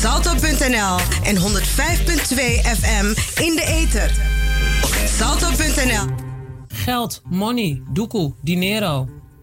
Salto.nl en 105.2 FM in de ether. Salto.nl Geld, money, doekoe, dinero.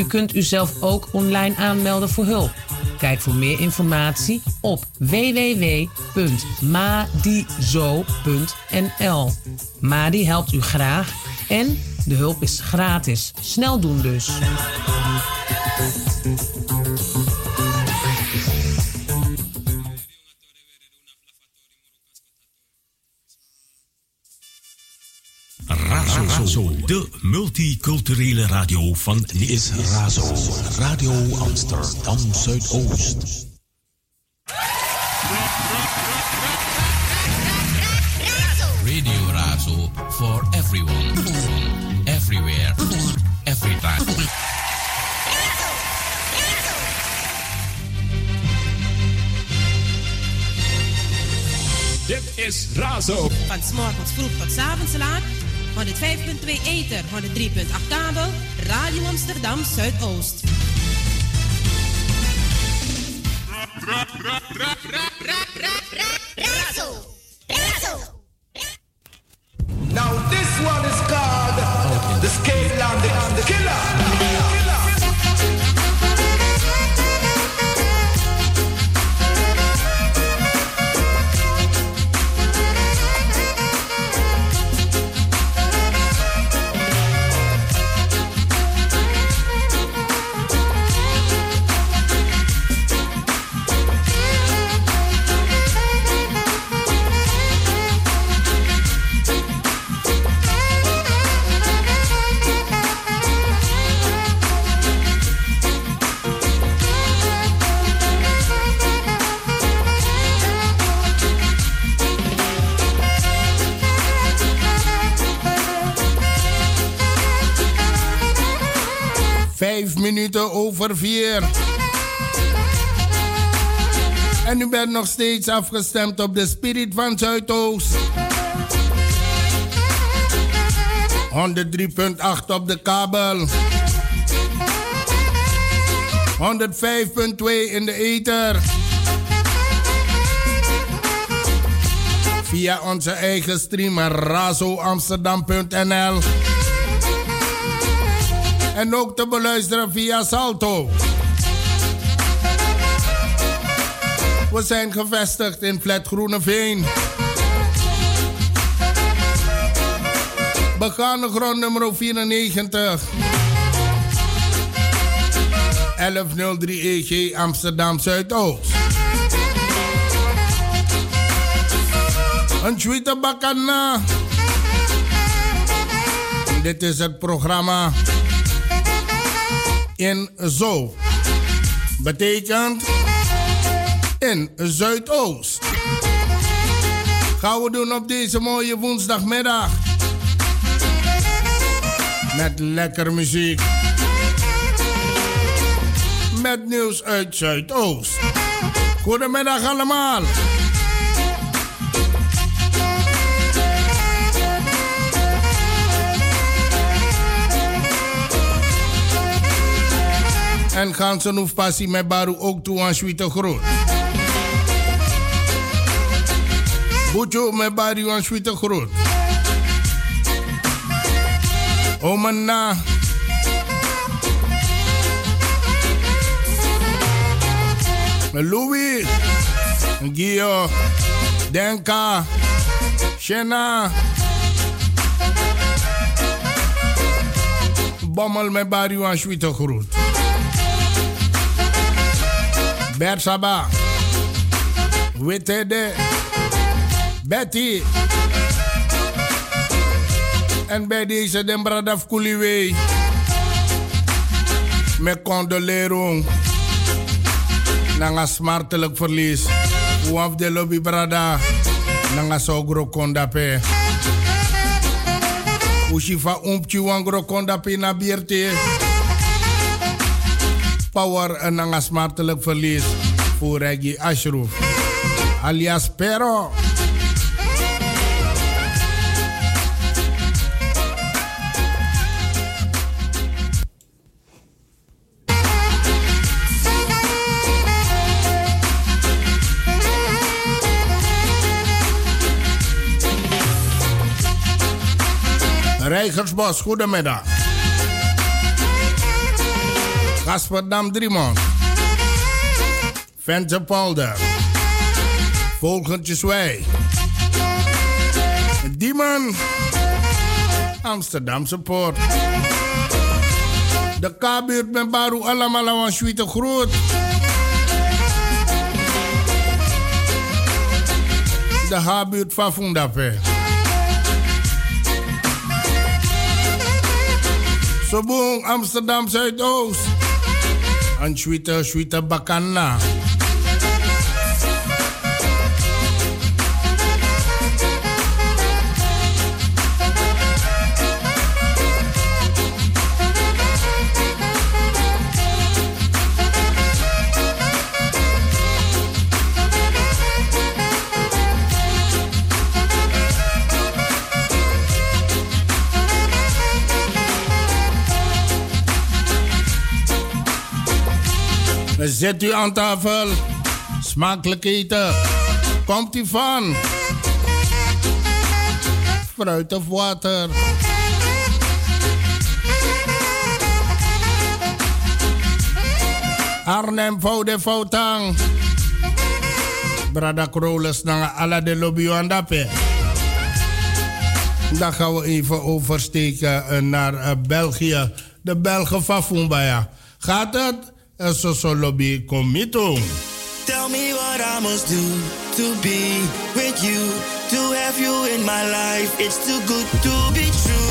U kunt uzelf ook online aanmelden voor hulp. Kijk voor meer informatie op www.madizo.nl. Madi helpt u graag en de hulp is gratis. Snel doen dus. Razo, de multiculturele radio van is Razo, Radio Amsterdam Zuidoost. Radio Razo for everyone, everywhere, every time. Dit is Razo. Van s'morgens vroeg tot 's avonds laat. 105.2 Ether, 103.8 kabel. Radio Amsterdam Zuidoost. Is Vijf minuten over vier. En u bent nog steeds afgestemd op de Spirit van Zuidoost. 103.8 op de kabel. 105.2 in de ether. Via onze eigen stream razoamsterdam.nl. En ook te beluisteren via Salto. We zijn gevestigd in Flat Groeneveen. Begaande grond nummer 94. 1103 EG Amsterdam Zuidoost. Een tweede bakana. Dit is het programma in Zo. Betekent in Zuidoost. Gaan we doen op deze mooie woensdagmiddag. Met lekker muziek. Met nieuws uit Zuidoost. Goedemiddag allemaal. En gaan ze nog passie met Baru ook toe aan Sweete Groot. Boetje met Baru aan Sweete Groot. Omana. Louis. Gio. Denka. Shena. Bommel met Baru aan Sweete Groot. Bersaba. Wittede. Betty. En bij deze den Bradaf Kuliwee. Met condolering. Na een smartelijk verlies. Waf de lobby brada. Nanga sogro konda pe. Ushifa umpchi wangro konda pe na bierte. Power en nanga smartelijk verlies voor Reggie Ashraf. Alias Pero. Rijgersbos, goedemiddag. Gasperdam Driemond. Ventepolder. Vogeltjeswij. Dieman. Amsterdamse Poort. De K-buurt met Baru allemaal een suite groot. De H-buurt van Fundape. Sobong Amsterdam Zuidoost. Een suite, suite Bakana. Zet u aan tafel. Smakelijk eten. Komt u van? Fruit of water? Arnhem Voude Foutang. Brada Kroles naar Ala de Lobby Andape. Dan gaan we even oversteken eh, naar uh, België. De Belgen van Fumbaya. Gaat het? Tell me what I must do to be with you. To have you in my life. It's too good to be true.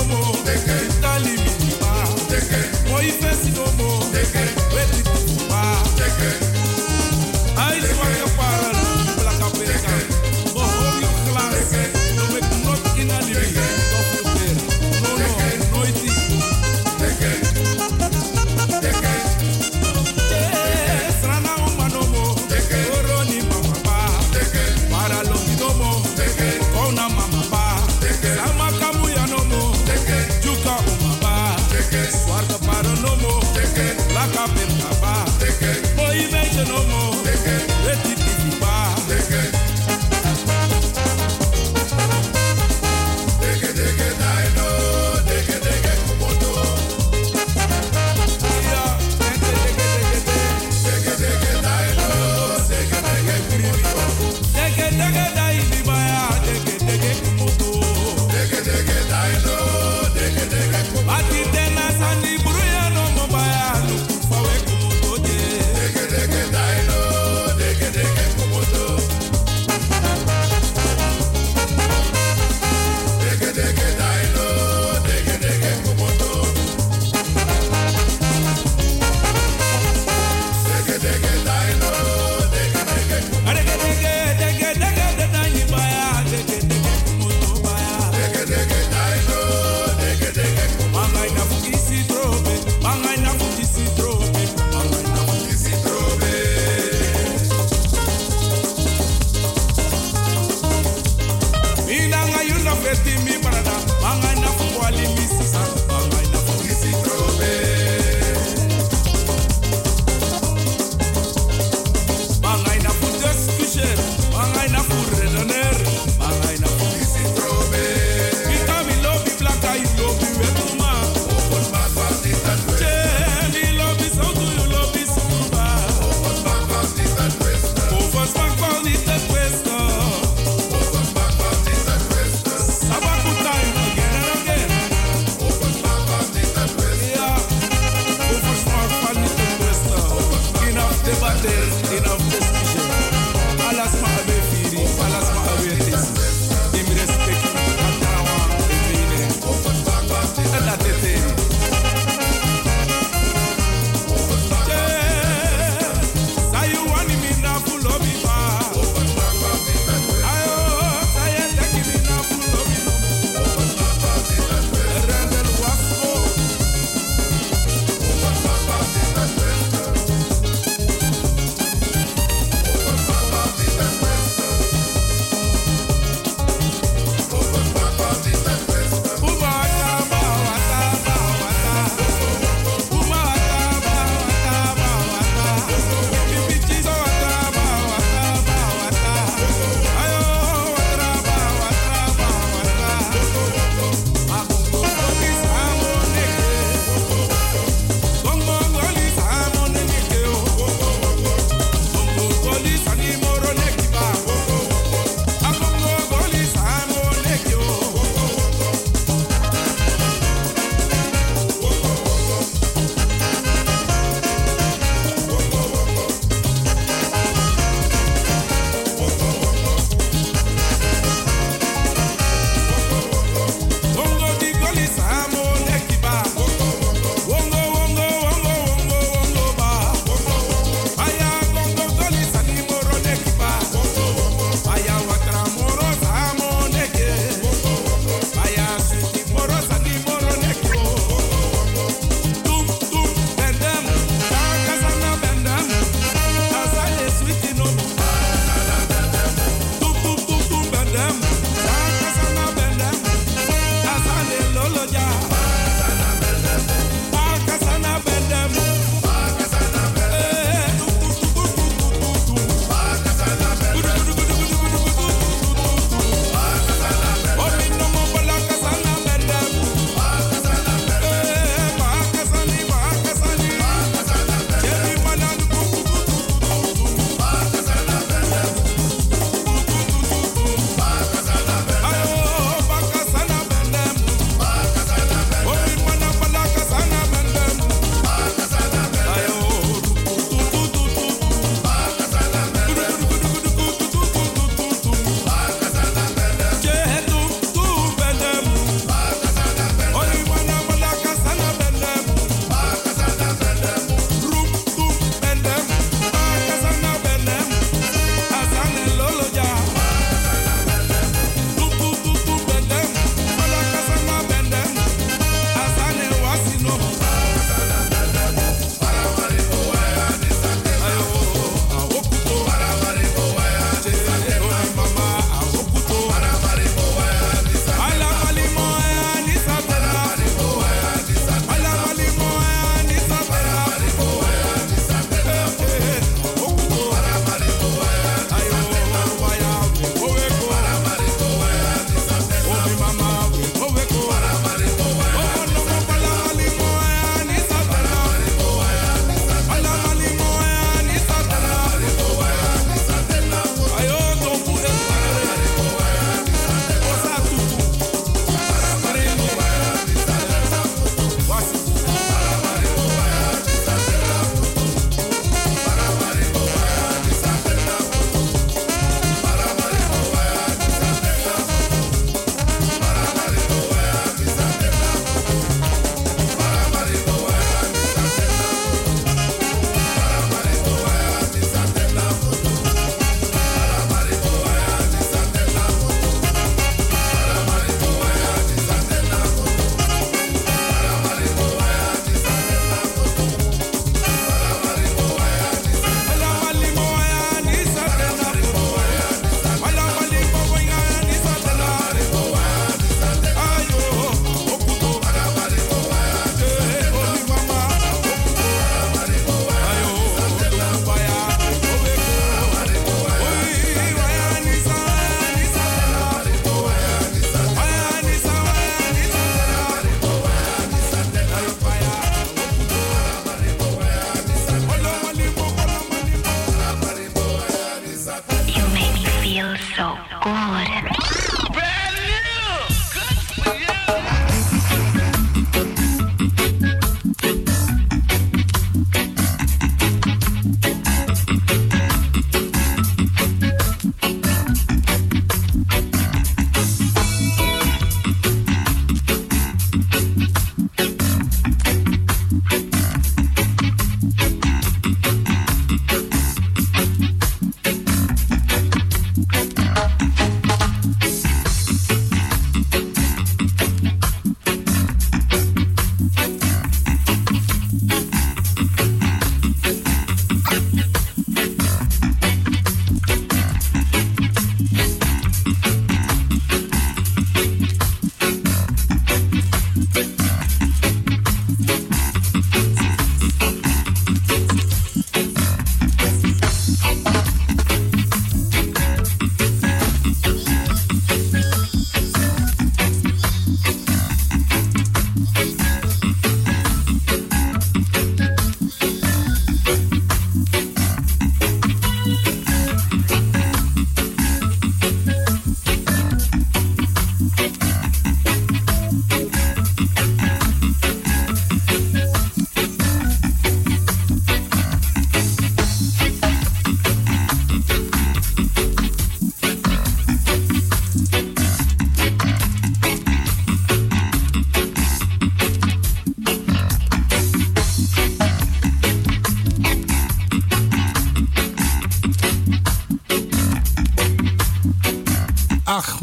Sakalei no feel so good.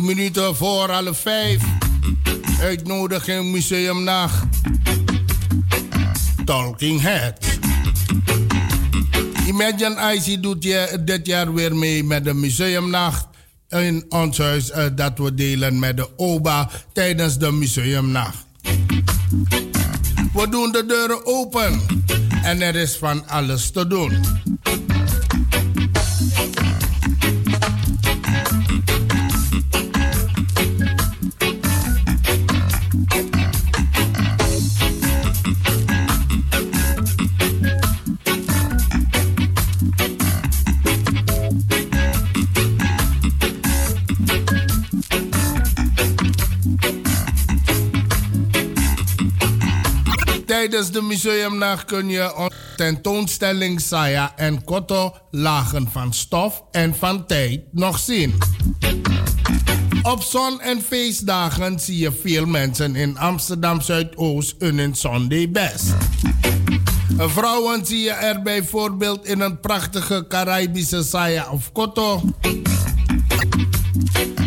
Minuten voor half vijf. Uitnodiging Museumnacht. Talking Head. Imagine IC doet je dit jaar weer mee met de Museumnacht in ons huis uh, dat we delen met de OBA tijdens de Museumnacht. We doen de deuren open en er is van alles te doen. Tijdens de museumnacht kun je tentoonstelling Saya en Koto lagen van stof en van tijd nog zien. Op zon- en feestdagen zie je veel mensen in Amsterdam Zuidoost een Sunday best. Vrouwen zie je er bijvoorbeeld in een prachtige Caribische saya of koto.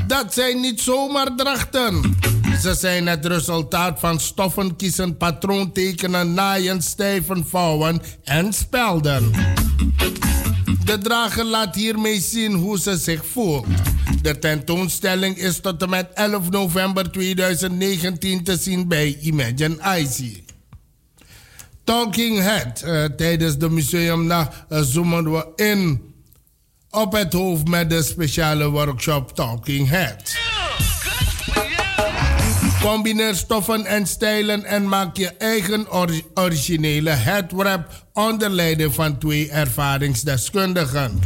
Dat zijn niet zomaar drachten. Ze zijn het resultaat van stoffen kiezen, patroontekenen, naaien, stijven, vouwen en spelden. De drager laat hiermee zien hoe ze zich voelt. De tentoonstelling is tot en met 11 november 2019 te zien bij Imagine Icy. Talking Head. Uh, tijdens de museumnacht uh, zoomen we in op het hoofd met de speciale workshop Talking Head. Combineer stoffen en stijlen en maak je eigen originele headwrap onder leiding van twee ervaringsdeskundigen.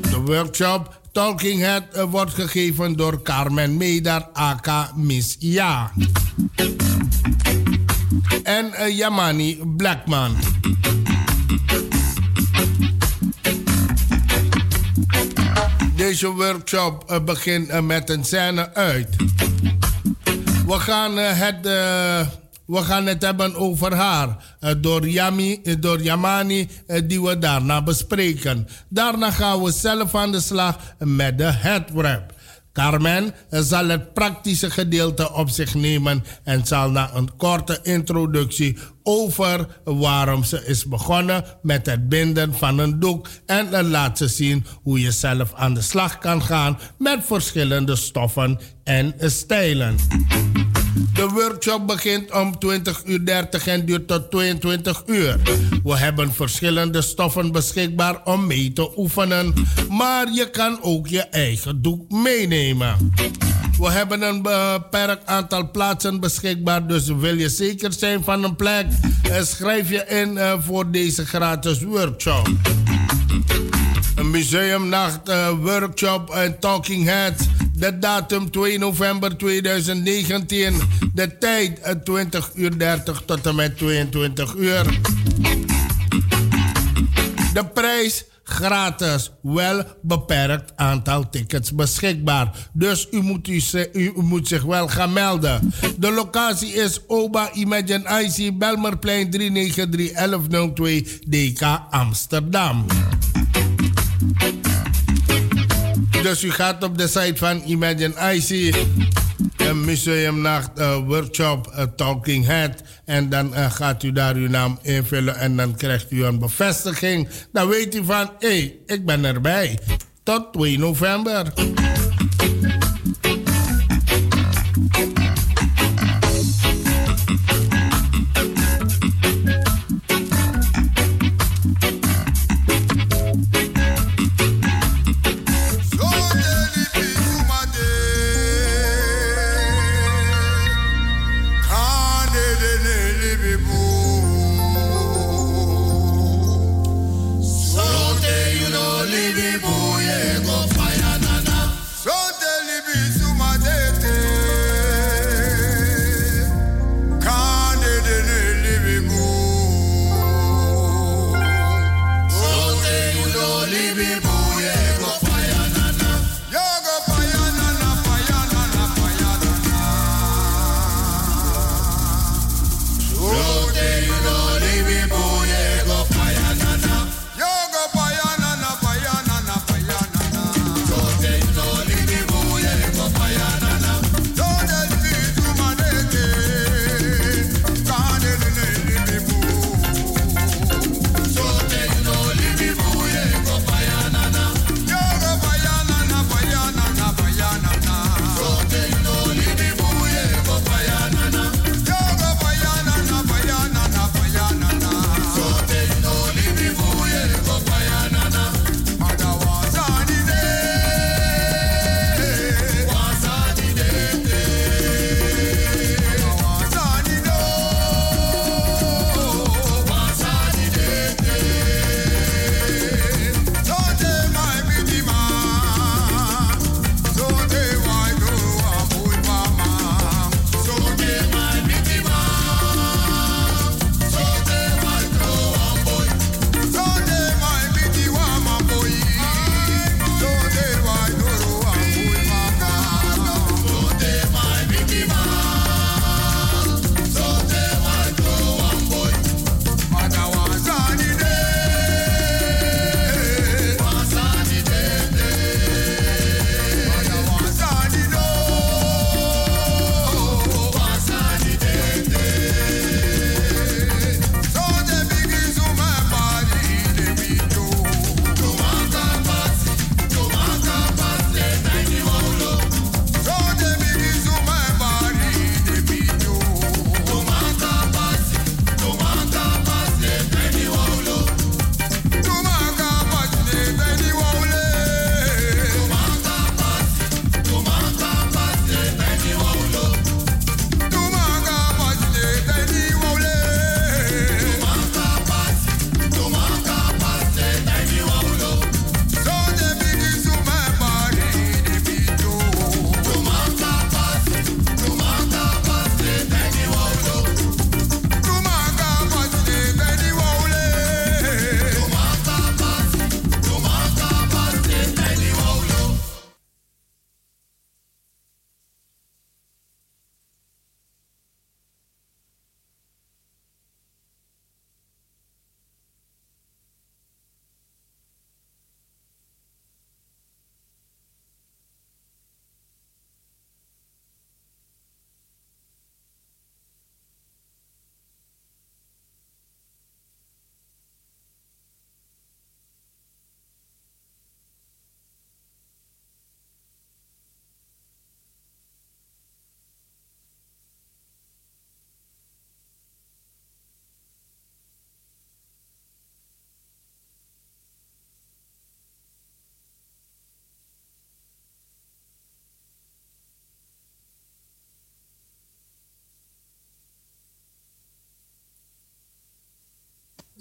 De workshop Talking Head eh, wordt gegeven door Carmen Medar, aka Miss Ja. En uh, Yamani Blackman. Deze workshop uh, begint met een scène uit. We gaan, het, we gaan het hebben over haar. door, Yami, door Yamani, die we daarna bespreken. Daarna gaan we zelf aan de slag met de headwrap. Carmen zal het praktische gedeelte op zich nemen en zal na een korte introductie over waarom ze is begonnen met het binden van een doek en laat ze zien hoe je zelf aan de slag kan gaan met verschillende stoffen en stijlen. De workshop begint om 20.30 uur en duurt tot 22 uur. We hebben verschillende stoffen beschikbaar om mee te oefenen, maar je kan ook je eigen doek meenemen. We hebben een beperkt aantal plaatsen beschikbaar, dus wil je zeker zijn van een plek, eh, schrijf je in eh, voor deze gratis workshop. Een museumnacht, uh, workshop en talking heads. De datum 2 november 2019. De tijd 20 uur 30 tot en met 22 uur. De prijs gratis. Wel beperkt aantal tickets beschikbaar. Dus u moet, u, u, moet zich wel gaan melden. De locatie is Oba Imagine IC Belmerplein 393 1102 DK Amsterdam. Dus u gaat op de site van Imagine IC, een museumnacht uh, workshop uh, Talking Head. En dan uh, gaat u daar uw naam invullen en dan krijgt u een bevestiging. Dan weet u van, hé, hey, ik ben erbij. Tot 2 november.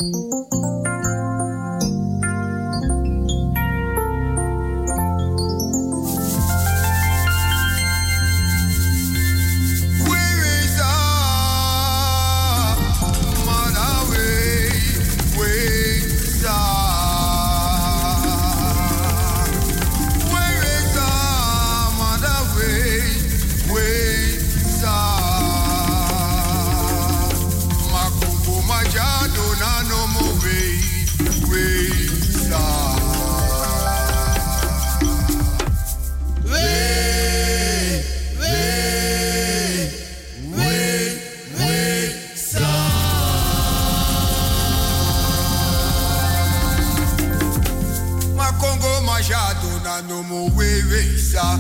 Música majado na no mo we we sa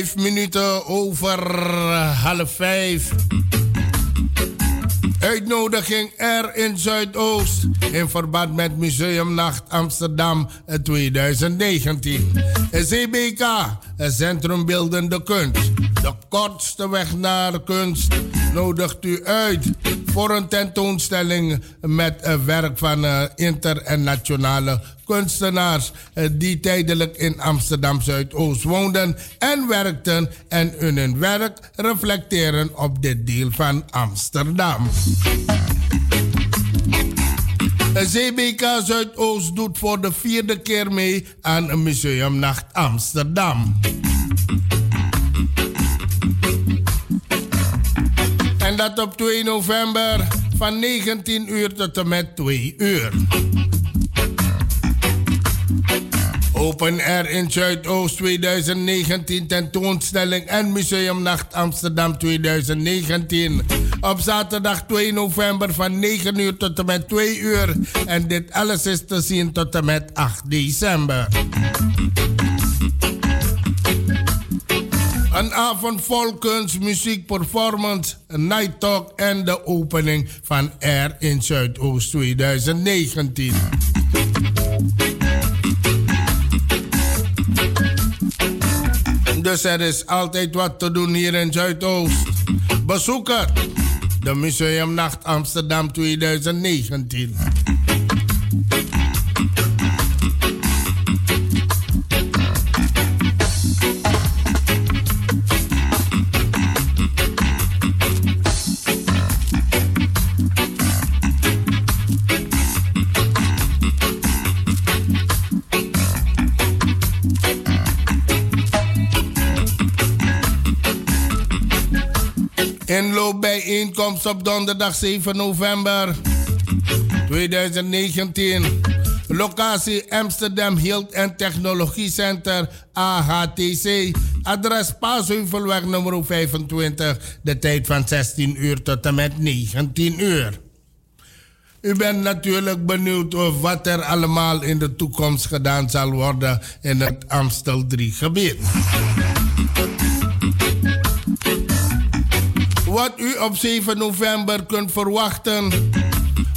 Vijf minuten over half vijf. Uitnodiging er in Zuidoost in verband met Museumnacht Amsterdam 2019. CBK, Centrum Beeldende Kunst. De kortste weg naar kunst nodigt u uit voor een tentoonstelling met werk van eh, internationale kunstenaars eh, die tijdelijk in Amsterdam Zuidoost woonden en werkten en hun werk reflecteren op dit deel van Amsterdam. ZBK Zuidoost doet voor de vierde keer mee aan Museumnacht Amsterdam. Dat op 2 november van 19 uur tot en met 2 uur. Open Air in Zuidoost 2019 tentoonstelling en Museumnacht Amsterdam 2019. Op zaterdag 2 november van 9 uur tot en met 2 uur. En dit alles is te zien tot en met 8 december. Een avond vol kunst, muziek, performance, night talk en de opening van Air in Zuidoost 2019. Dus er is altijd wat te doen hier in Zuidoost. Bezoeker, de Museumnacht Amsterdam 2019. Inloopbijeenkomst op donderdag 7 november 2019. Locatie Amsterdam Health en Technologie Center AHTC. Adres Paasheuvelweg nummer 25. De tijd van 16 uur tot en met 19 uur. U bent natuurlijk benieuwd of wat er allemaal in de toekomst gedaan zal worden in het Amstel 3 gebied. Wat u op 7 november kunt verwachten.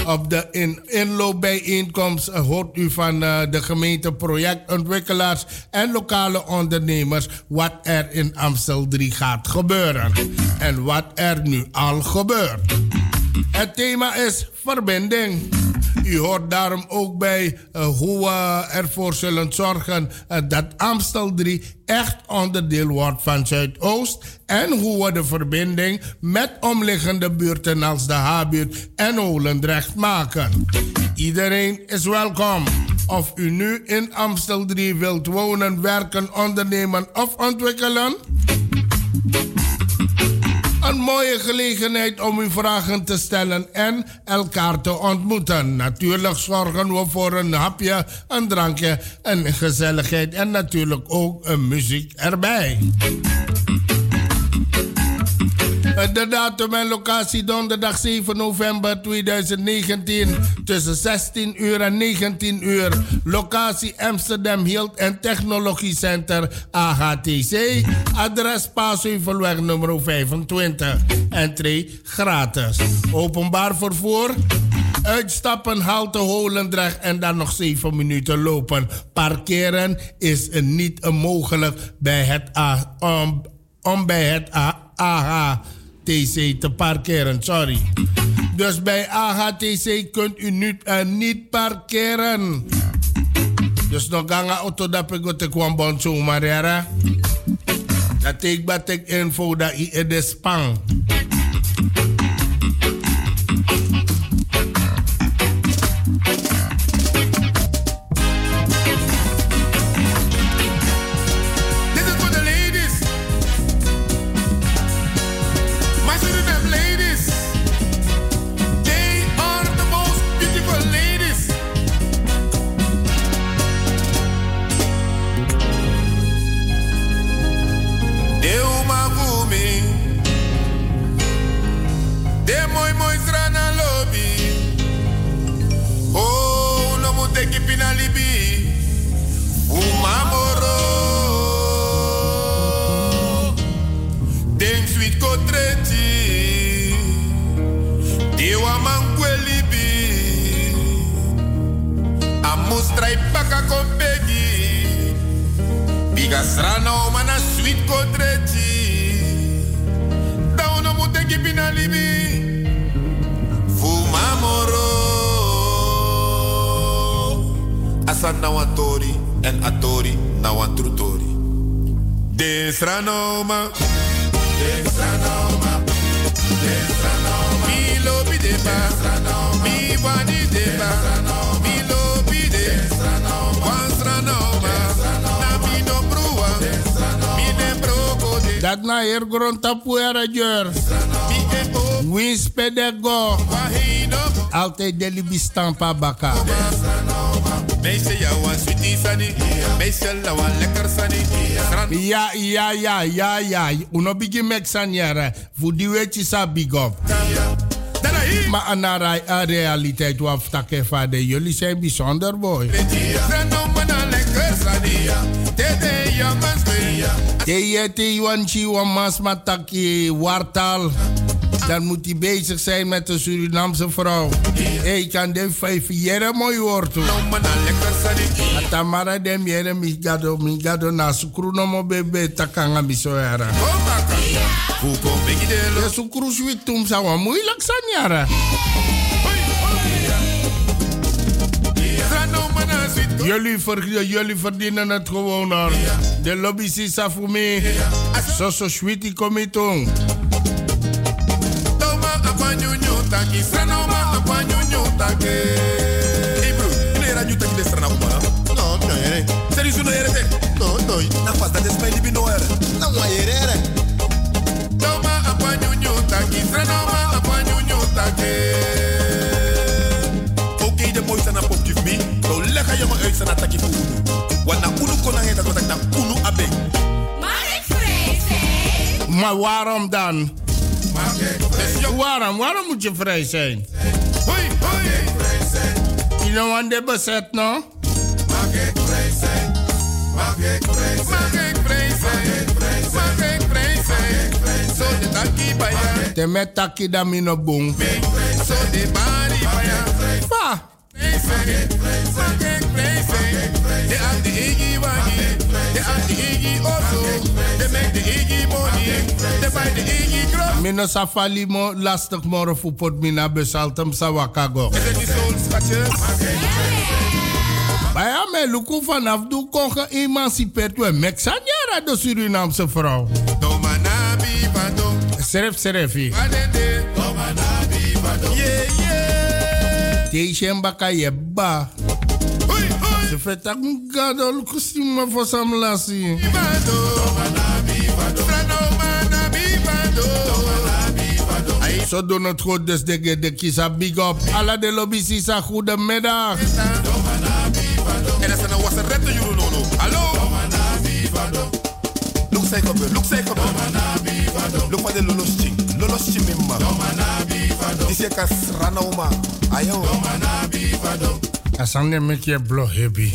Op de in inloopbijeenkomst hoort u van uh, de gemeente projectontwikkelaars en lokale ondernemers wat er in Amstel 3 gaat gebeuren. En wat er nu al gebeurt. Het thema is verbinding. U hoort daarom ook bij uh, hoe we ervoor zullen zorgen uh, dat Amstel 3 echt onderdeel wordt van Zuidoost. En hoe we de verbinding met omliggende buurten als de Habuurt en Olendrecht maken. Iedereen is welkom. Of u nu in Amstel 3 wilt wonen, werken, ondernemen of ontwikkelen. Een mooie gelegenheid om uw vragen te stellen en elkaar te ontmoeten. Natuurlijk zorgen we voor een hapje, een drankje, een gezelligheid en natuurlijk ook een muziek erbij. De datum en locatie donderdag 7 november 2019 tussen 16 uur en 19 uur. Locatie Amsterdam Health en Technologie Center AHTC. Adres Paasheuvelweg nummer 25. Entree gratis. Openbaar vervoer. Uitstappen, halte Holendrecht en dan nog 7 minuten lopen. Parkeren is niet mogelijk bij het A, om, bij het AH. TC te parkeren, sorry. Dus bij AHTC kunt u nu, uh, niet parkeren. Dus nog ganga auto dat ik te kwam bon ja. Dat ik batek info dat i de spang. Biga srana mana sweet kotreti. Dauno muteki binalibi. Fumamoro. Asan nawatori en atori nawantrutori. Desranoma. Desranoma. Desranoma. Mi lobi deba. Mi wani deba. Mi lobi de. Wansranoma. Na Dat na hier grond tapuera jur. Wins pedego. Altijd de libistan pa baka. Meisje, jou sweetie sani. Meisje, een lekker sani. Ja, ja, ja, ja, ja. Uno bigi mek die weet je sa big up. Maar aan de realiteit wat takke vader. Jullie zijn bijzonder boy. Te wanchi wan mas mataki wartal. Dan moet hij bezig zijn met een Surinaamse vrouw. Hey, kan de vijf jaren mooi worden. Tamara dem jere mi gado mi gado na sukru no mo bebe takanga mi so yara. De sukru sweet tum moeilijk san Jullie, ver, jullie verdienen het gewoon hoor. De lobby is voor mij. Zo zo sweetie kom je toen. taki sanoma apanyunyu take uit zijn ataki voor unu Want na unu kon na dat wat ik na unu abe Maar ik vrees Maar waarom dan? Waarom? Waarom moet je vrij zijn? Hoi, hoi. Je know want de bezet, no? Mag ik vrij zijn? Mag ik vrij zijn? Mag ik vrij zijn? Mag ik vrij zijn? Zo de taki baya. Te met taki da mi no boom. Zo de bari. Pa. Also. Make de igi money. De bij de igi grond. Mino safali mo lastig moro fu pot mina besaltem sa wakago. Is het die soul scratches? Baya me luku vanaf du kon geëmancipeerd we Mexanjara de Surinaamse vrouw. Seref serefi. Yeah, yeah. Teishen baka yeba. Hoi, hoi. Se feta gadol kusima for sam lasi. Vado. Domanabi vado. Stranomanabi vado. Zo doen het goed, dus de, de kisa big up. Alla de lobby sisa, goedemiddag. En dat is een was een rette juru no no. Hallo. Look say come look say come Look for the lolos ching. Lolos ching mimma. Dise ka srana uma. Ayo. Asan ne mek je blog hebi.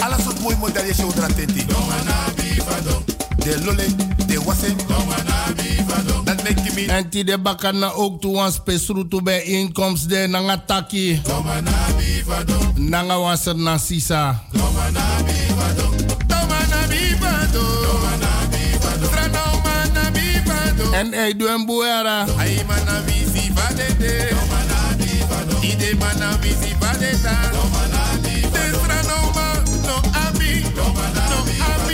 Alla soort mooi model je show tenti. De lole, de wasse. Dat make me. En ti de bakana ook toe aan spesru toe bij inkomst de nanga taki. Nanga waser na sisa. En hij doe een boera. Ay mana visi vadete. Ide mana. Destra no no abi. No.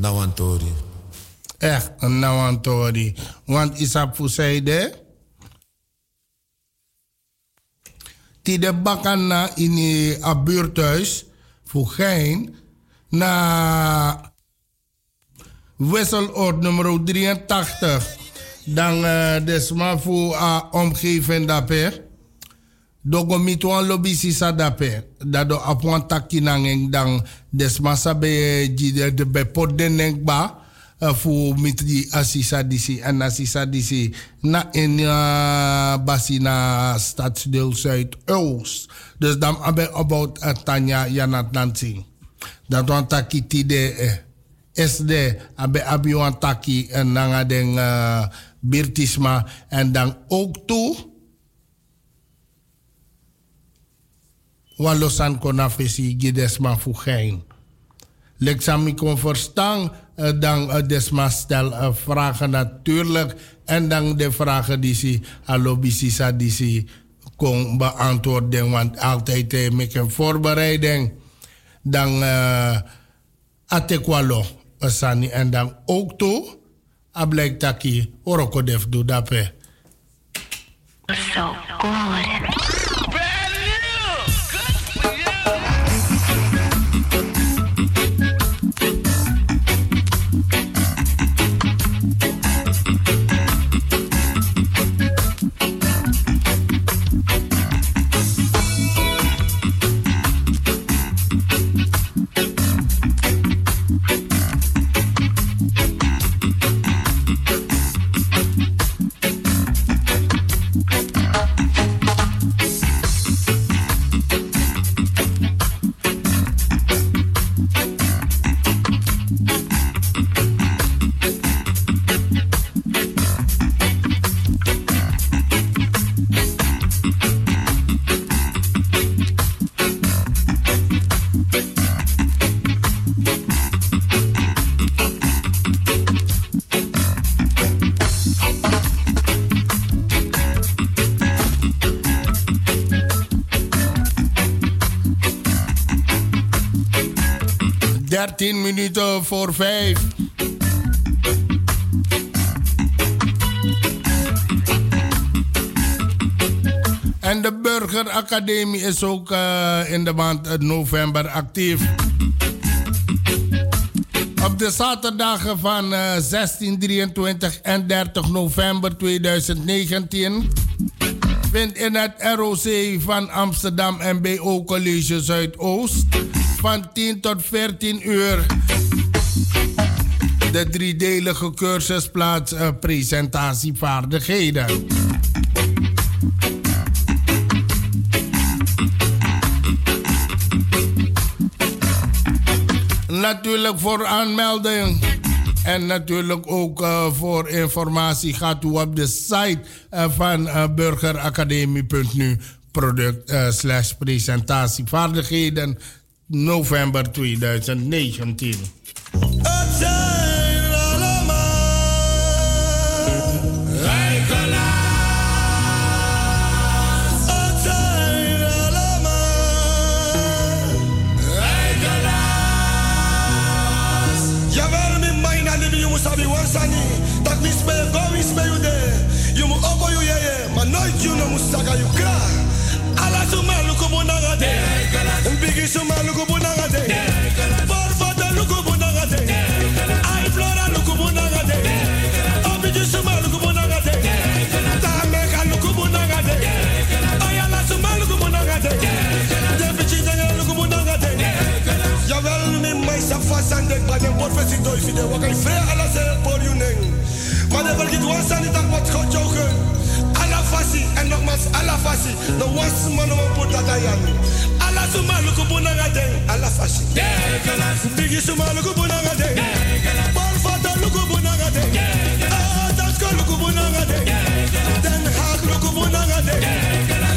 Nawantori. Echt een nawantori. Want isap fuseide. Die de bakana in a buurthuis. Voor gein. Na wisseloord nummer 83. Dan uh, desma voor uh, omgeving daarbij. Dogo mitwan lobby si sadape dado apwan taki nangeng dang desmasa be jide de be podden ba uh, fu mitri asisa disi en asisa disi na in uh, basi na stadsdeel Zuidoost. Dus dan abe about uh, Tanya Janat Nancy. Dat wan taki tide eh, SD abe abi wan taki en nanga den uh, Birtisma en dan ook toe walosan konafesi gidesma fugein. Ik kon verstaan, uh, dan uh, desma stel uh, vragen natuurlijk. En dan de vragen die ze alobisisa die ze kon beantwoorden. Want altijd uh, met een voorbereiding. Dan uh, atekwalo sani. En dan ook toe, ablek taki, orokodef do dape. So good. 10 minuten voor 5. En de Burgeracademie is ook uh, in de maand november actief. Op de zaterdagen van uh, 16, 23 en 30 november 2019 vindt in het ROC van Amsterdam MBO College Zuidoost van 10 tot 14 uur. De driedelige cursus plaats uh, presentatievaardigheden. Natuurlijk voor aanmelding. En natuurlijk ook uh, voor informatie gaat u op de site uh, van burgeracademie.nu product slash presentatievaardigheden november 2019. sabi wansani tak mi spe go mi spe you de lu ko bonanga de ai flora lu ko bonanga de obiji su malu ko bonanga de ta me ka lu ko bonanga de ay ala su malu ko bonanga de de bichi de lu ko bonanga de jawel mi mai sa fasande ba de por fesito i fide wakai fre ala se por you neng. Maar de vergit wansan tak wat gojogen fasi en nogmaals ala fasi. No was mano mo puta dayani ala suma luku bunanga den ala fasi bigi suma luku bunanga den bal fata luku bunanga den dasko luku bunanga den den hak luku bunanga den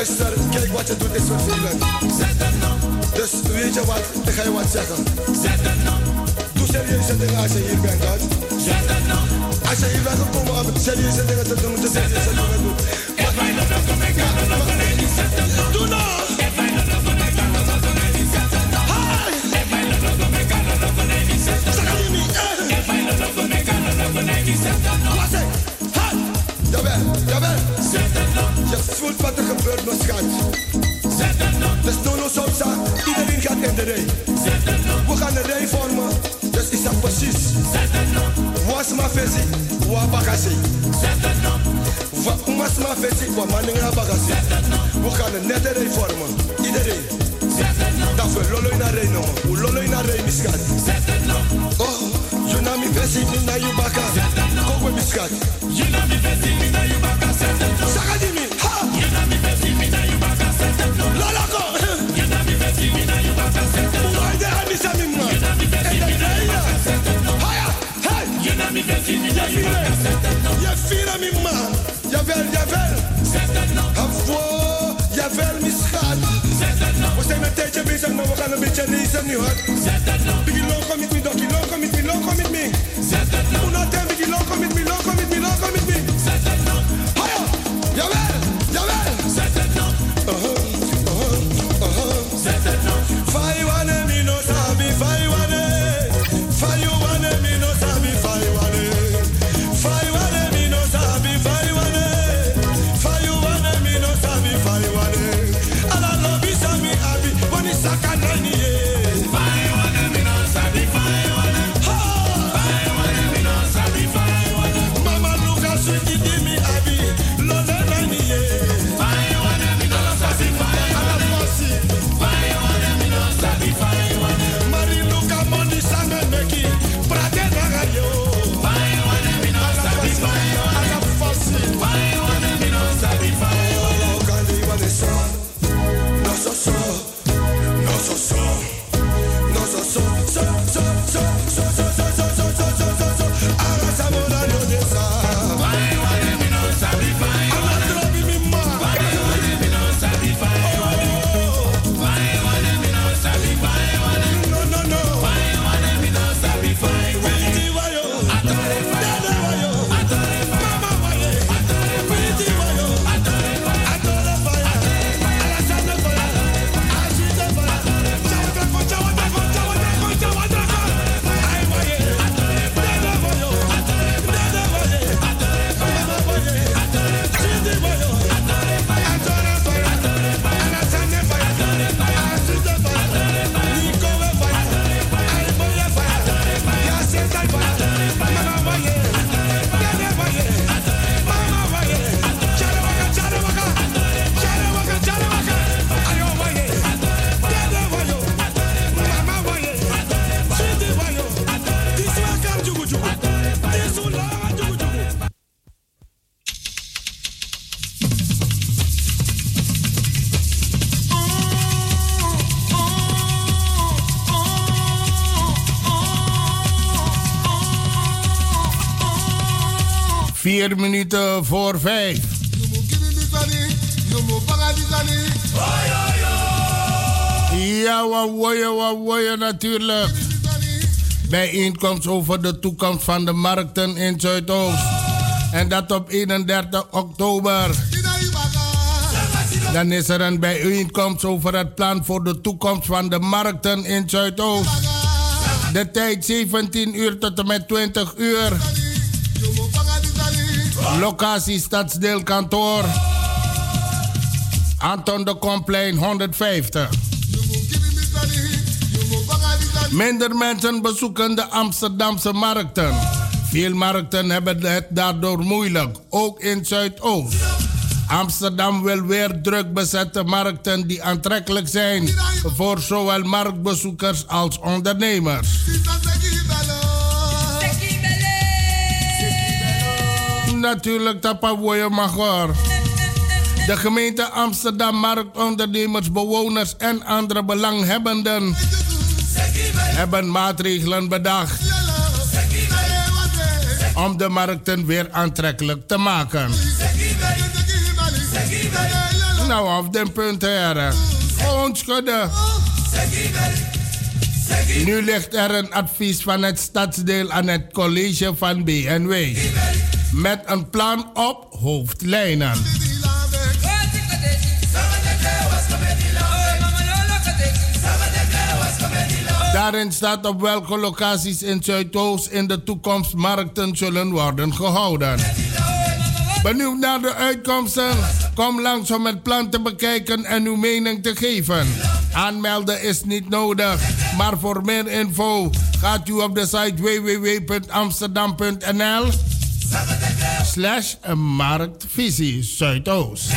Luister, kijk wat je doet is vervelend. Dus weet je wat, dan ga je wat zeggen. Doe serieuze dingen als je hier bent, hoor. Als je hier bent gekomen om serieuze dingen te doen, moet je serieuze dingen doen. Doe nou! Wat zeg? Ha! Jawel, jawel. Je voelt wat er gebeurt, mijn schat. Dus Nono Sosa, iedereen gaat in de rij. We gaan een rij vormen, dus is dat precies. Was ma fesi, wa bagasi. Wa umas ma fesi, wa maninga bagasi. We gaan een nette rij vormen, iedereen. Dat we lolo in een rij noemen. We lolo in een rij, mijn schat. Oh, you know me fesi, me na you baka. Kom met mijn schat. You know me fesi, me na you baka. Sakadimi, ha! You know me fesi, me na you baka. Lola ko! You know me fesi, me na you baka. Uwai de ha mi sa mi Je fira mi ma. Jawel, jawel. Havo, jawel, mi schat. We zijn een tijdje bezig, maar we gaan een beetje lezen nu hoor. Biggie long come with me, doggy long with me, long come with me. Una time, biggie long come with me, long come with me, long Vier minuten voor vijf. Ja, wat woeien natuurlijk. Bijeenkomst over de toekomst van de markten in Zuidoost. En dat op 31 oktober. Dan is er een bijeenkomst over het plan voor de toekomst van de markten in Zuidoost. De tijd 17 uur tot en met 20 uur. Locatie Stadsdeelkantoor. Anton de Komplein 150. Minder mensen bezoeken de Amsterdamse markten. Veel markten hebben het daardoor moeilijk, ook in Zuidoost. Amsterdam wil weer druk bezette markten die aantrekkelijk zijn voor zowel marktbezoekers als ondernemers. Natuurlijk, Tapa Magor. De gemeente Amsterdam, marktondernemers, bewoners en andere belanghebbenden hebben maatregelen bedacht om de markten weer aantrekkelijk te maken. Nou, op den punt, heren. Nu ligt er een advies van het stadsdeel aan het college van BNW. Met een plan op hoofdlijnen. Daarin staat op welke locaties in Zuidoost in de toekomst markten zullen worden gehouden. Benieuwd naar de uitkomsten? Kom langs om het plan te bekijken en uw mening te geven. Aanmelden is niet nodig, maar voor meer info gaat u op de site www.amsterdam.nl slash marktvisie Zuidoost.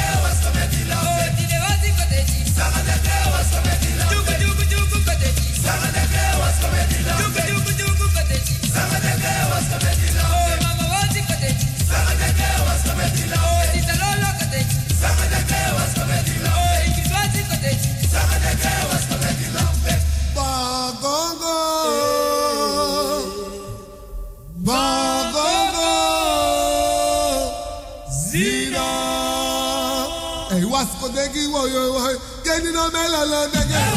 Degi wo yo wo geni no mela la degi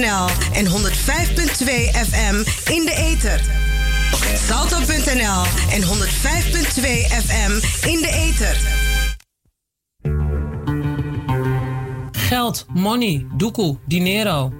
Salto.nl en 105.2 FM in de ether. Salto.nl en 105.2 FM in de ether. Geld, money, doekoe, dinero.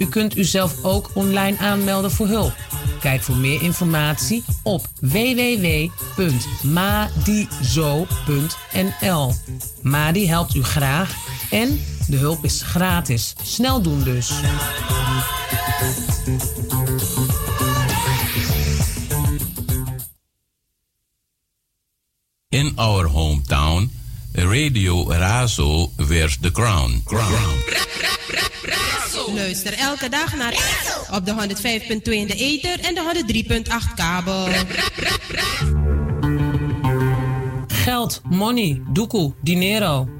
U kunt uzelf ook online aanmelden voor hulp. Kijk voor meer informatie op www.madizo.nl. Madi helpt u graag en de hulp is gratis. Snel doen dus. In our hometown, Radio Razo wears the crown. crown. Luister elke dag naar op de 105.2 in de ether en de 103.8 kabel. Geld, money, doekoe, dinero.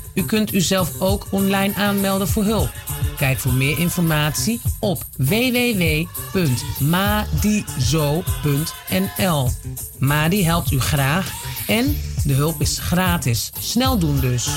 U kunt uzelf ook online aanmelden voor hulp. Kijk voor meer informatie op www.madizo.nl. Madi helpt u graag en de hulp is gratis. Snel doen dus.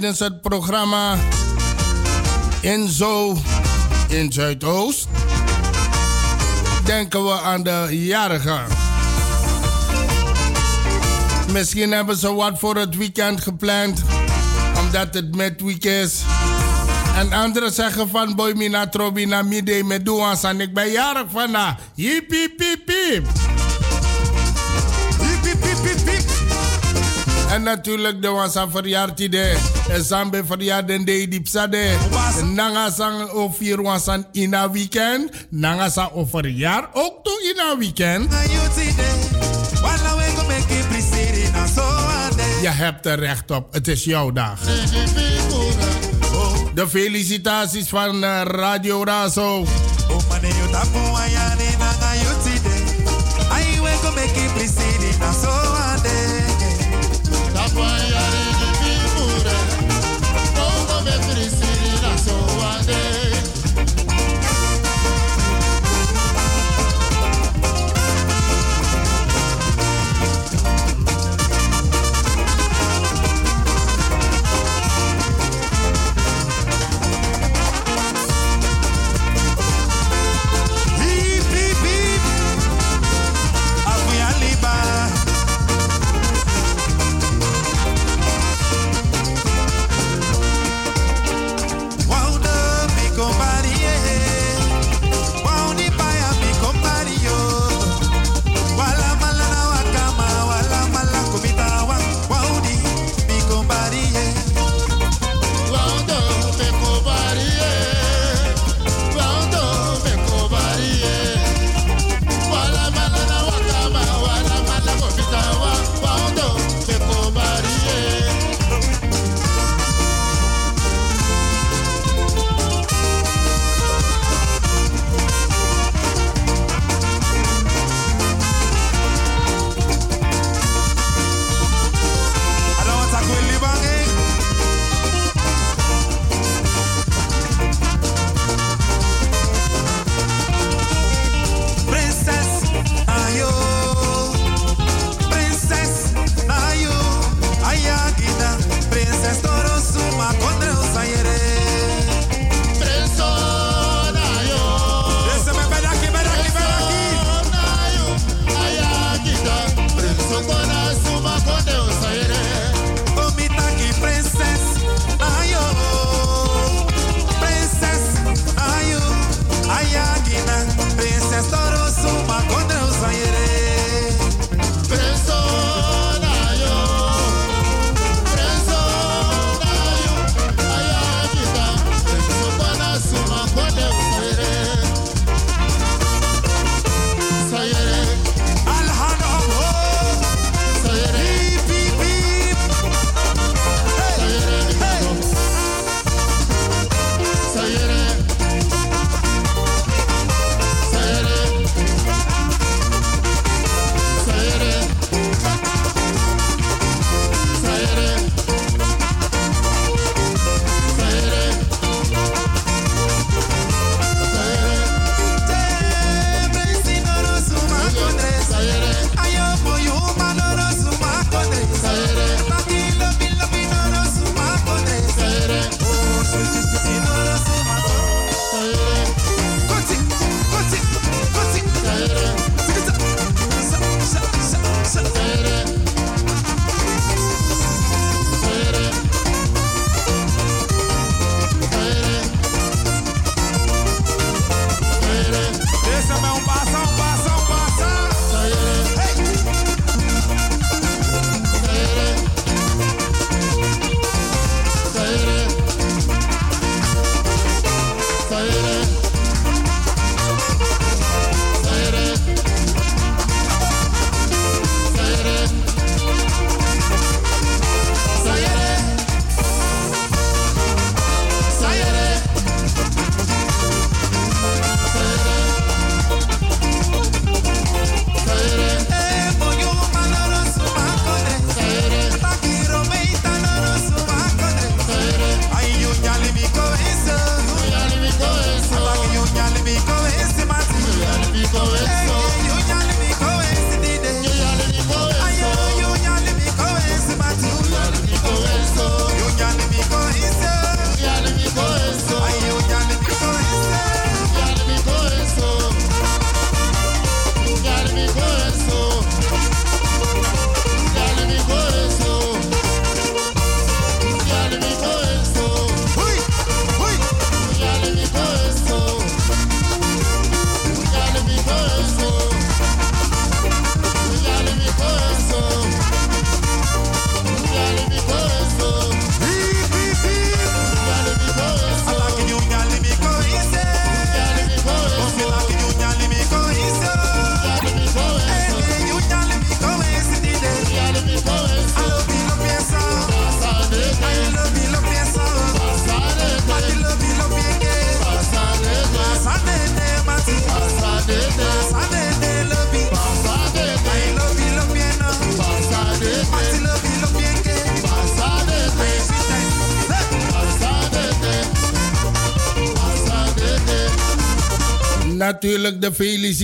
Tijdens het programma Inzo in Zuidoost denken we aan de jarigen. Misschien hebben ze wat voor het weekend gepland, omdat het midweek is. En anderen zeggen van boy mina trobi na midday met doans en ik ben jarig vandaag. Hiep hiep. En natuurlijk de wansa verjaartide. En sambe verjaarden de diepsade. Nanga sang of vier wansan in a weekend. Nanga sang of verjaar ook toe in a weekend. Je hebt er recht op. Het is jouw dag. De felicitaties van eh, Radio Razo. Go make in.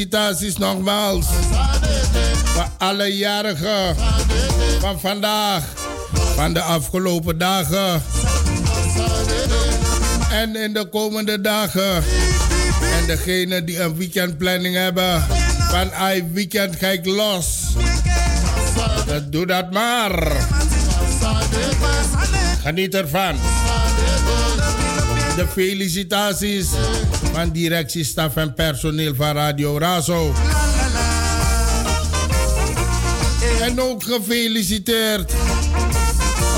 Felicitaties nogmaals. Voor alle jarigen van vandaag, van de afgelopen dagen. En in de komende dagen. En degene die een weekendplanning hebben. Van I weekend ga ik los. Doe dat maar. Geniet ervan. De felicitaties van directie, staf en personeel van Radio Razo. En ook gefeliciteerd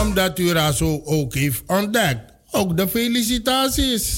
omdat u Razo ook heeft ontdekt. Ook de felicitaties.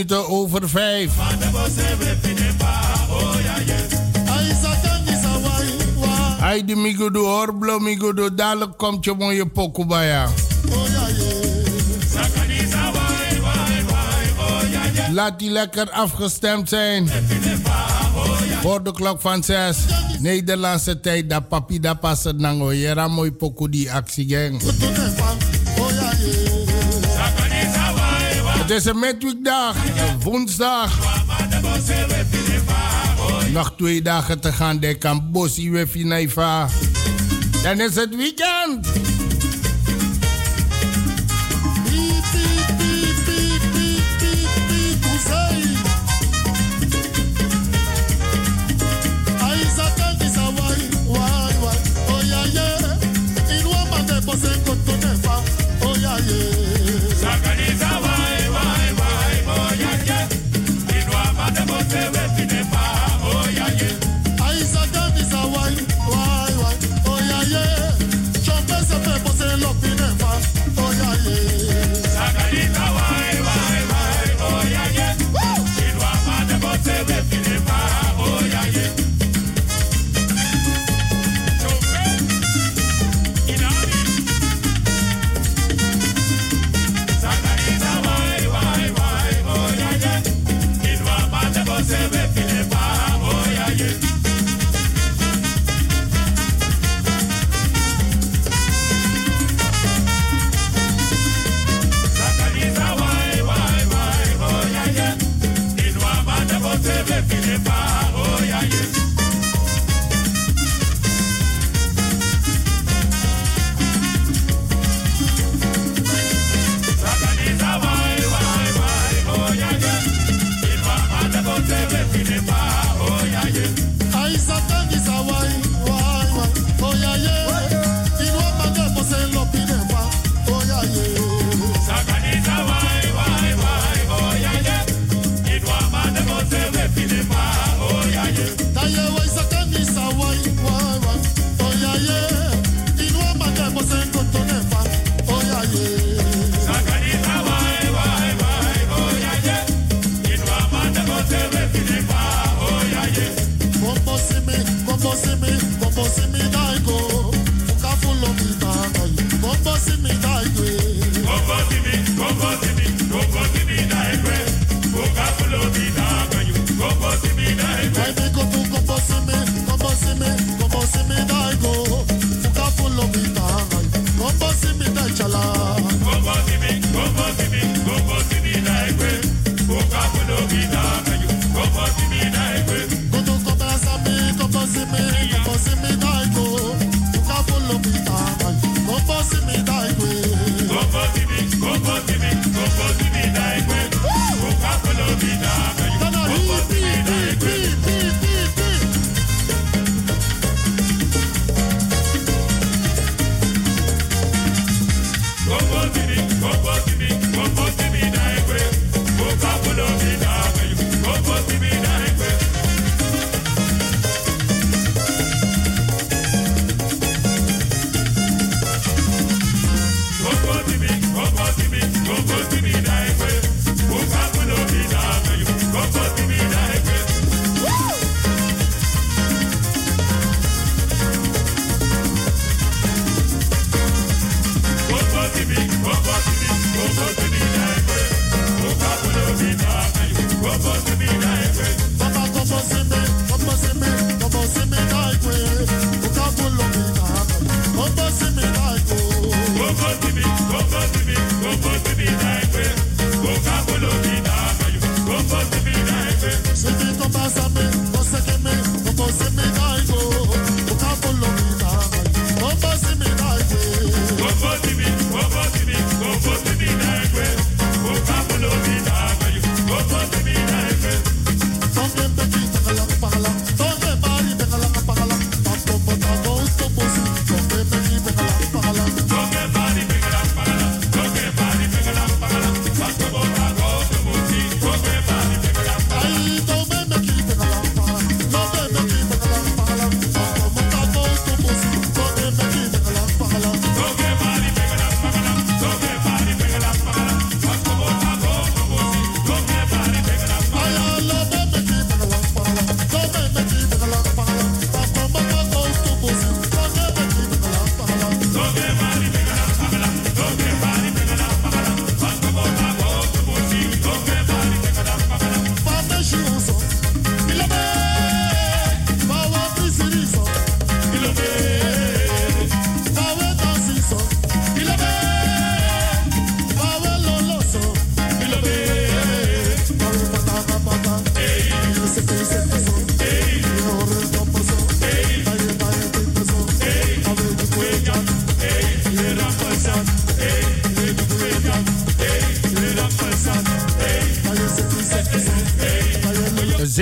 minuten over 5. Ai di migudu horblo migudu dadelijk komt je mooie pokubaya. Laat die lekker afgestemd zijn. Voor de klok van 6. Nederlandse tijd, dat papi dat passen nango. Jera mooi poku die actie gang. Het is een midweekdag, woensdag. Nog twee dagen te gaan, de kan bossie. Dan is het weekend. see me.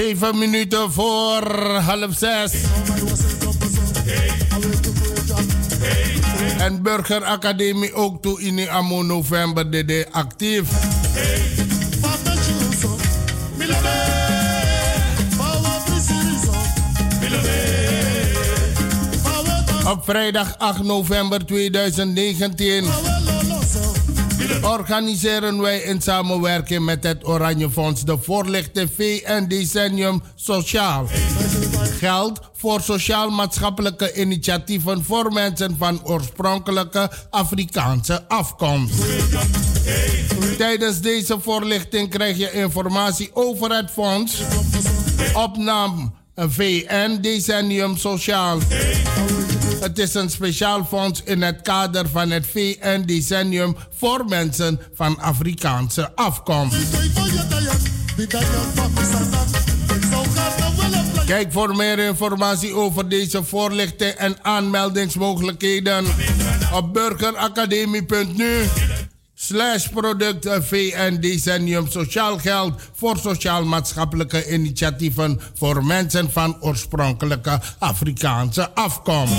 Zeven minuten voor half zes. En Burgeracademie ook toe in Amo november de actief. Op vrijdag 8 november 2019 organiseren wij in samenwerking met het Oranje Fonds de voorlichte V en Decennium Sociaal. Geld voor sociaal-maatschappelijke initiatieven voor mensen van oorspronkelijke Afrikaanse afkomst. Tijdens deze voorlichting krijg je informatie over het fonds, opname VN Decennium Sociaal. Het is een speciaal fonds in het kader van het VN Decennium voor mensen van Afrikaanse afkomst. Kijk voor meer informatie over deze voorlichting en aanmeldingsmogelijkheden op burgeracademie.nu slash product VN Decennium Sociaal Geld voor sociaal-maatschappelijke initiatieven voor mensen van oorspronkelijke Afrikaanse afkomst.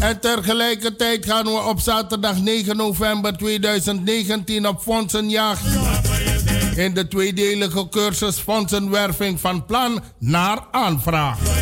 En tegelijkertijd gaan we op zaterdag 9 november 2019 op fondsenjacht. In de tweedelige cursus fondsenwerving van plan naar aanvraag.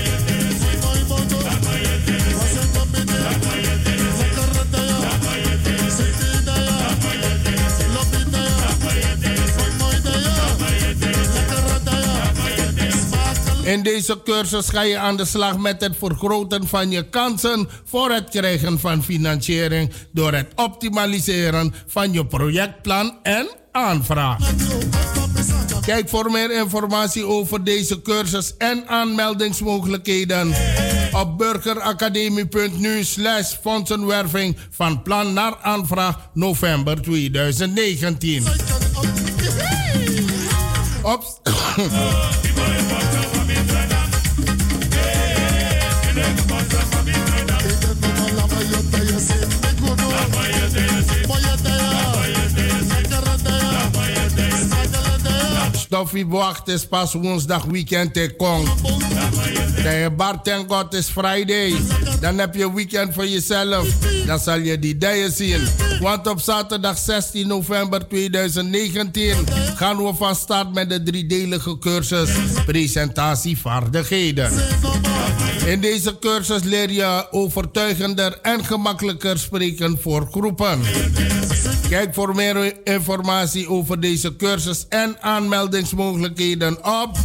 In deze cursus ga je aan de slag met het vergroten van je kansen voor het krijgen van financiering door het optimaliseren van je projectplan en aanvraag. Kijk voor meer informatie over deze cursus en aanmeldingsmogelijkheden op burgeracademie.nu slash fondsenwerving van plan naar aanvraag november 2019. Op... Stoffie wacht is pas woensdag weekend te kong. De bar thank God is Friday. Dan heb je weekend voor jezelf. Dan zal je die dijen zien. Want op zaterdag 16 november 2019 gaan we van start met de driedelige cursus Presentatievaardigheden. In deze cursus leer je overtuigender en gemakkelijker spreken voor groepen. Kijk voor meer informatie over deze cursus en aanmeldingsmogelijkheden op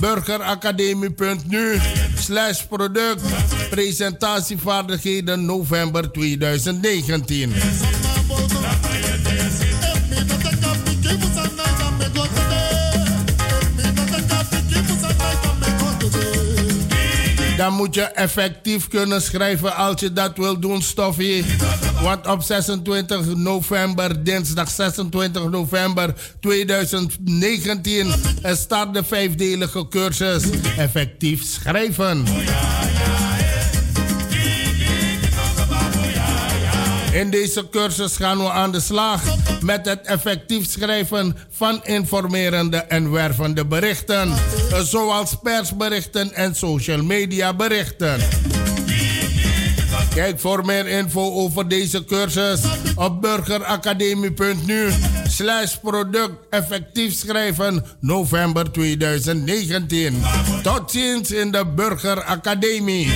burgeracademie.nu slash product presentatievaardigheden november 2019. Dan moet je effectief kunnen schrijven als je dat wil doen, Stoffie. Want op 26 november, dinsdag 26 november 2019, start de vijfdelige cursus Effectief Schrijven. In deze cursus gaan we aan de slag met het effectief schrijven van informerende en wervende berichten, zoals persberichten en social media berichten. Kijk voor meer info over deze cursus op burgeracademie.nu slash product effectief schrijven november 2019. Tot ziens in de Burgeracademie.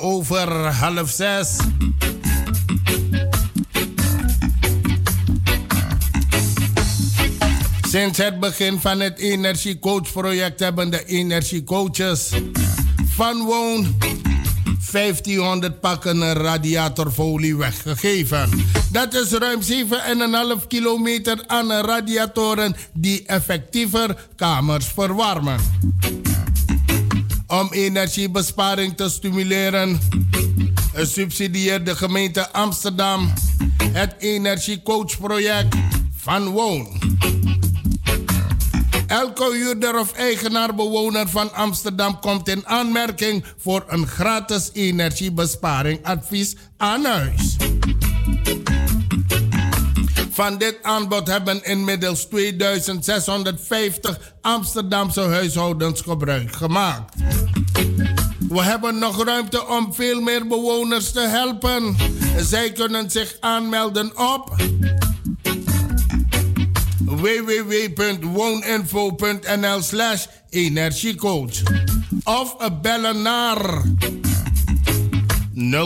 Over half zes. Sinds het begin van het energiecoachproject hebben de energiecoaches van Woon 1500 pakken radiatorfolie weggegeven. Dat is ruim 7,5 kilometer aan radiatoren die effectiever kamers verwarmen. Om energiebesparing te stimuleren, subsidieert de gemeente Amsterdam het energiecoachproject van Woon. Elke huurder of eigenaar bewoner van Amsterdam komt in aanmerking voor een gratis energiebesparing advies aan huis. Van dit aanbod hebben inmiddels 2650 Amsterdamse huishoudens gebruik gemaakt. We hebben nog ruimte om veel meer bewoners te helpen. Zij kunnen zich aanmelden op www.wooninfo.nl slash energiecoach. Of bellen naar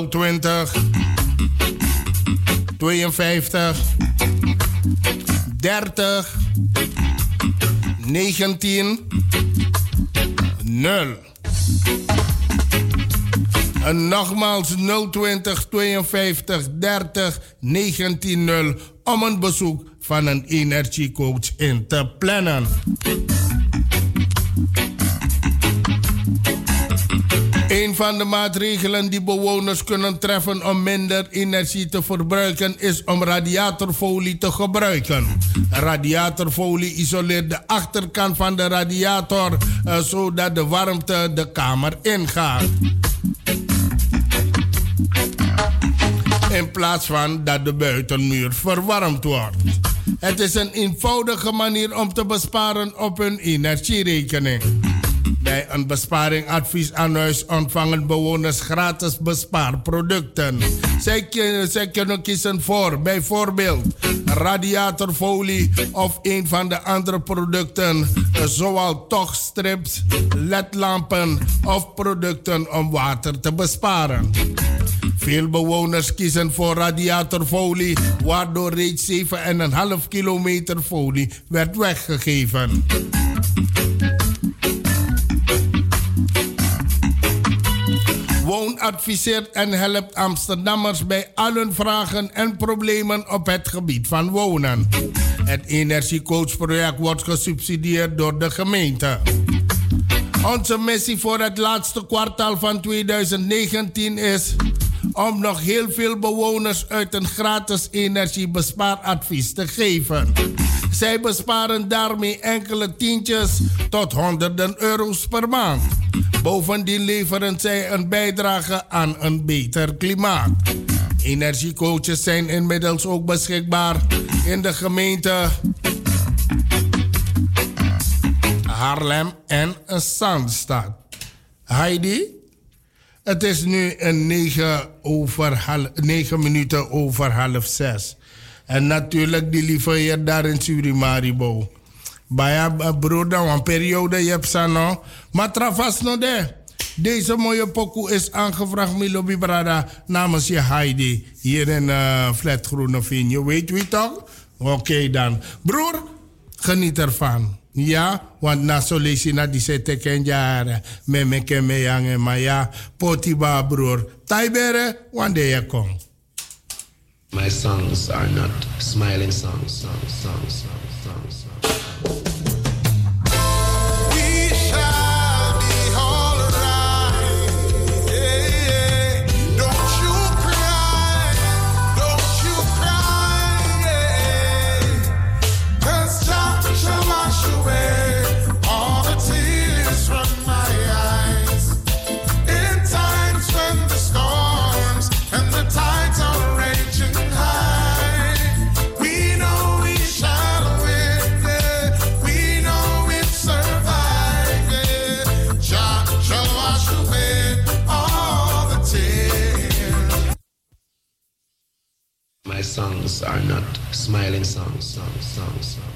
020 52 30 19 0. En nogmaals 020 52 30 19 0 om een bezoek van een energiecoach in te plannen. Een van de maatregelen die bewoners kunnen treffen om minder energie te verbruiken is om radiatorfolie te gebruiken. Radiatorfolie isoleert de achterkant van de radiator uh, zodat de warmte de kamer ingaat. In plaats van dat de buitenmuur verwarmd wordt. Het is een eenvoudige manier om te besparen op hun energierekening. Bij een besparingadvies aan huis ontvangen bewoners gratis bespaarproducten. Zij, zij kunnen kiezen voor bijvoorbeeld radiatorfolie of een van de andere producten, zoals tochtstrips, ledlampen of producten om water te besparen. Veel bewoners kiezen voor radiatorfolie, waardoor reeds 7,5 kilometer folie werd weggegeven. Adviseert en helpt Amsterdammers bij al hun vragen en problemen op het gebied van wonen. Het energiecoachproject wordt gesubsidieerd door de gemeente. Onze missie voor het laatste kwartaal van 2019 is om nog heel veel bewoners uit een gratis energiebespaaradvies te geven. Zij besparen daarmee enkele tientjes tot honderden euro's per maand. Bovendien leveren zij een bijdrage aan een beter klimaat. Energiecoaches zijn inmiddels ook beschikbaar in de gemeente Haarlem en Zandstad. Heidi? Het is nu een 9, over half, 9 minuten over half 6. En natuurlijk die lieve heer daar in Surimaribo. Baya eh, broeder, een periode je hebt sano. Maar travas no de. Deze mooie pokoe is aangevraagd, Milobi Brada, namens je Heidi. Hier in uh, Flat Groene Je weet wie toch? Oké dan. Broer, geniet ervan. Ja, want na so lesi na di se teken. Me me ke me yange ma ja. Poti ba broer. Taibere, day je kom. My songs are not smiling songs, songs, songs, songs. songs. Songs are not smiling songs, songs, songs, songs,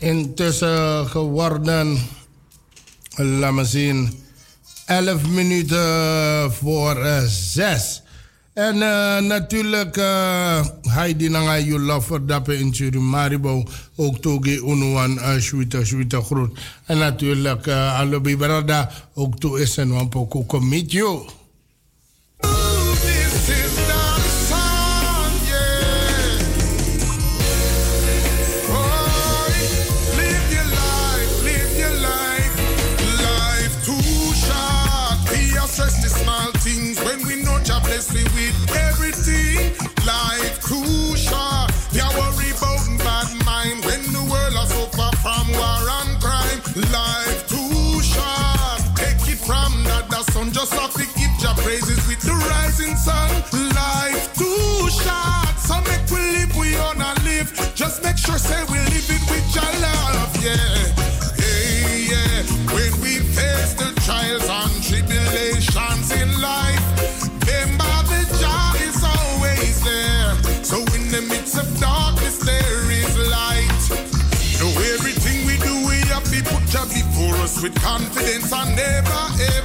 Intussen geworden, laat me zien, 11 minuten voor eh, zes. 6. En uh, natuurlijk, eh, Heidi Nanga, you love dappen in Surimaribo. Ook toge unuan, uh, shuita, shuita groet. En natuurlijk, Alobi Brada, ook toe is en wampoko meet you. see with everything. Life crucial. They worry about bad mind when the world is so far from war and crime. Life too short. Take it from that. The sun just have to give your praises with with confidence and never ever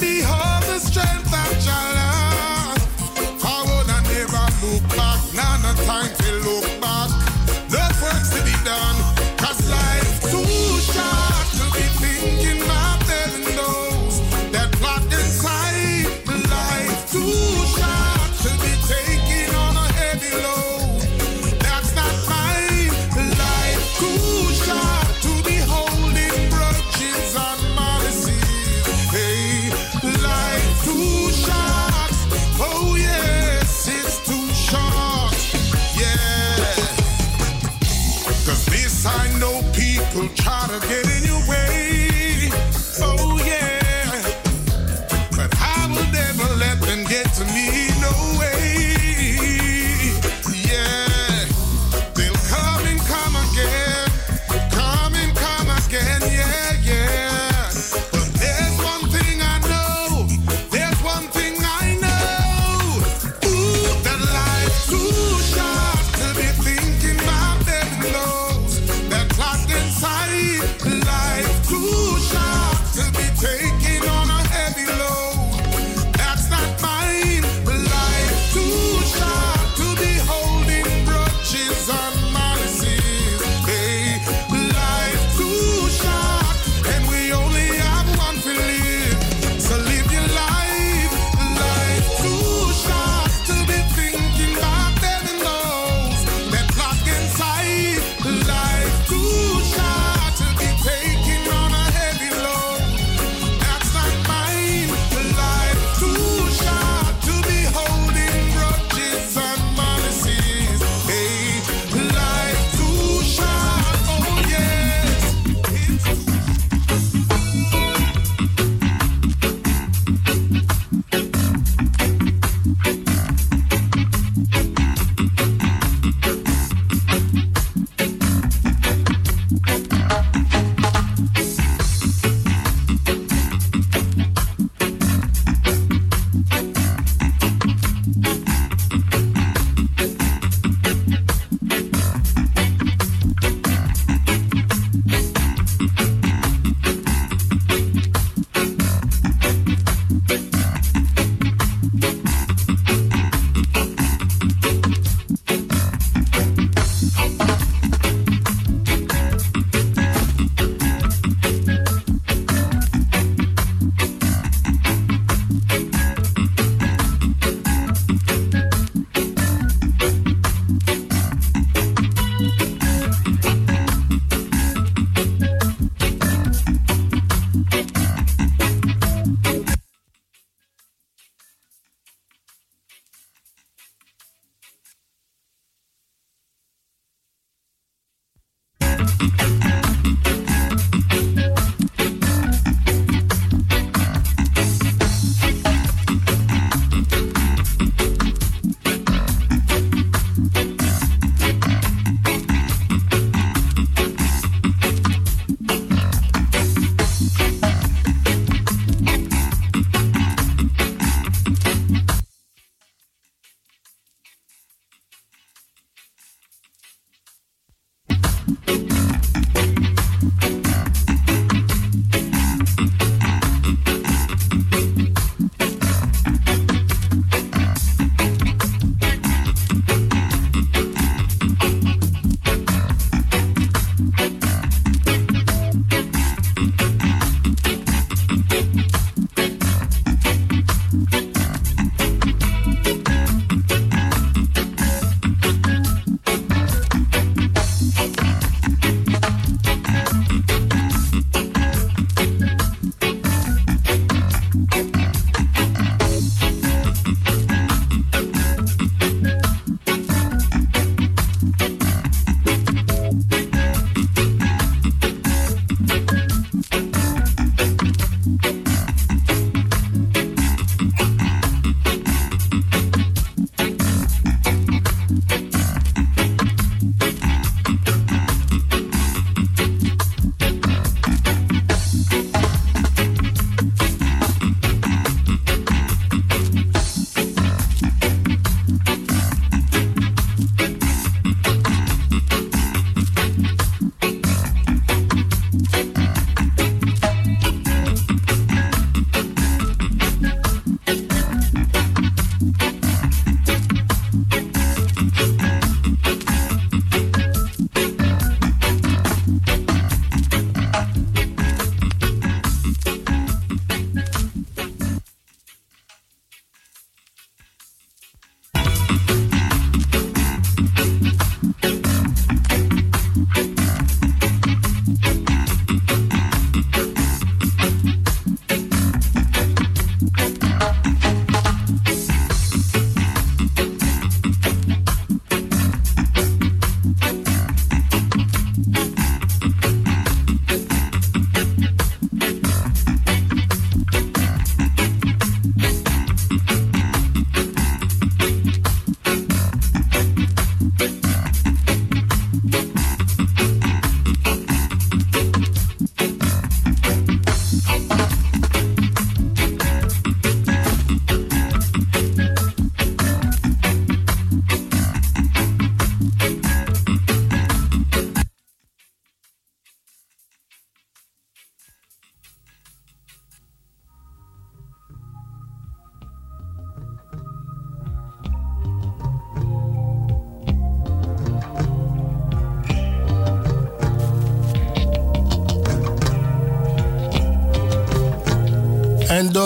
Behold the strength of your.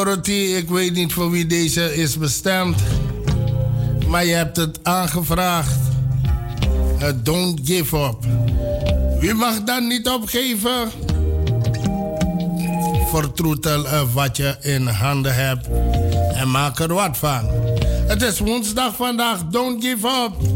Dorothy, ik weet niet voor wie deze is bestemd. Maar je hebt het aangevraagd. Uh, don't give up. Wie mag dan niet opgeven? Vertroetel uh, wat je in handen hebt. En maak er wat van. Het is woensdag vandaag. Don't give up.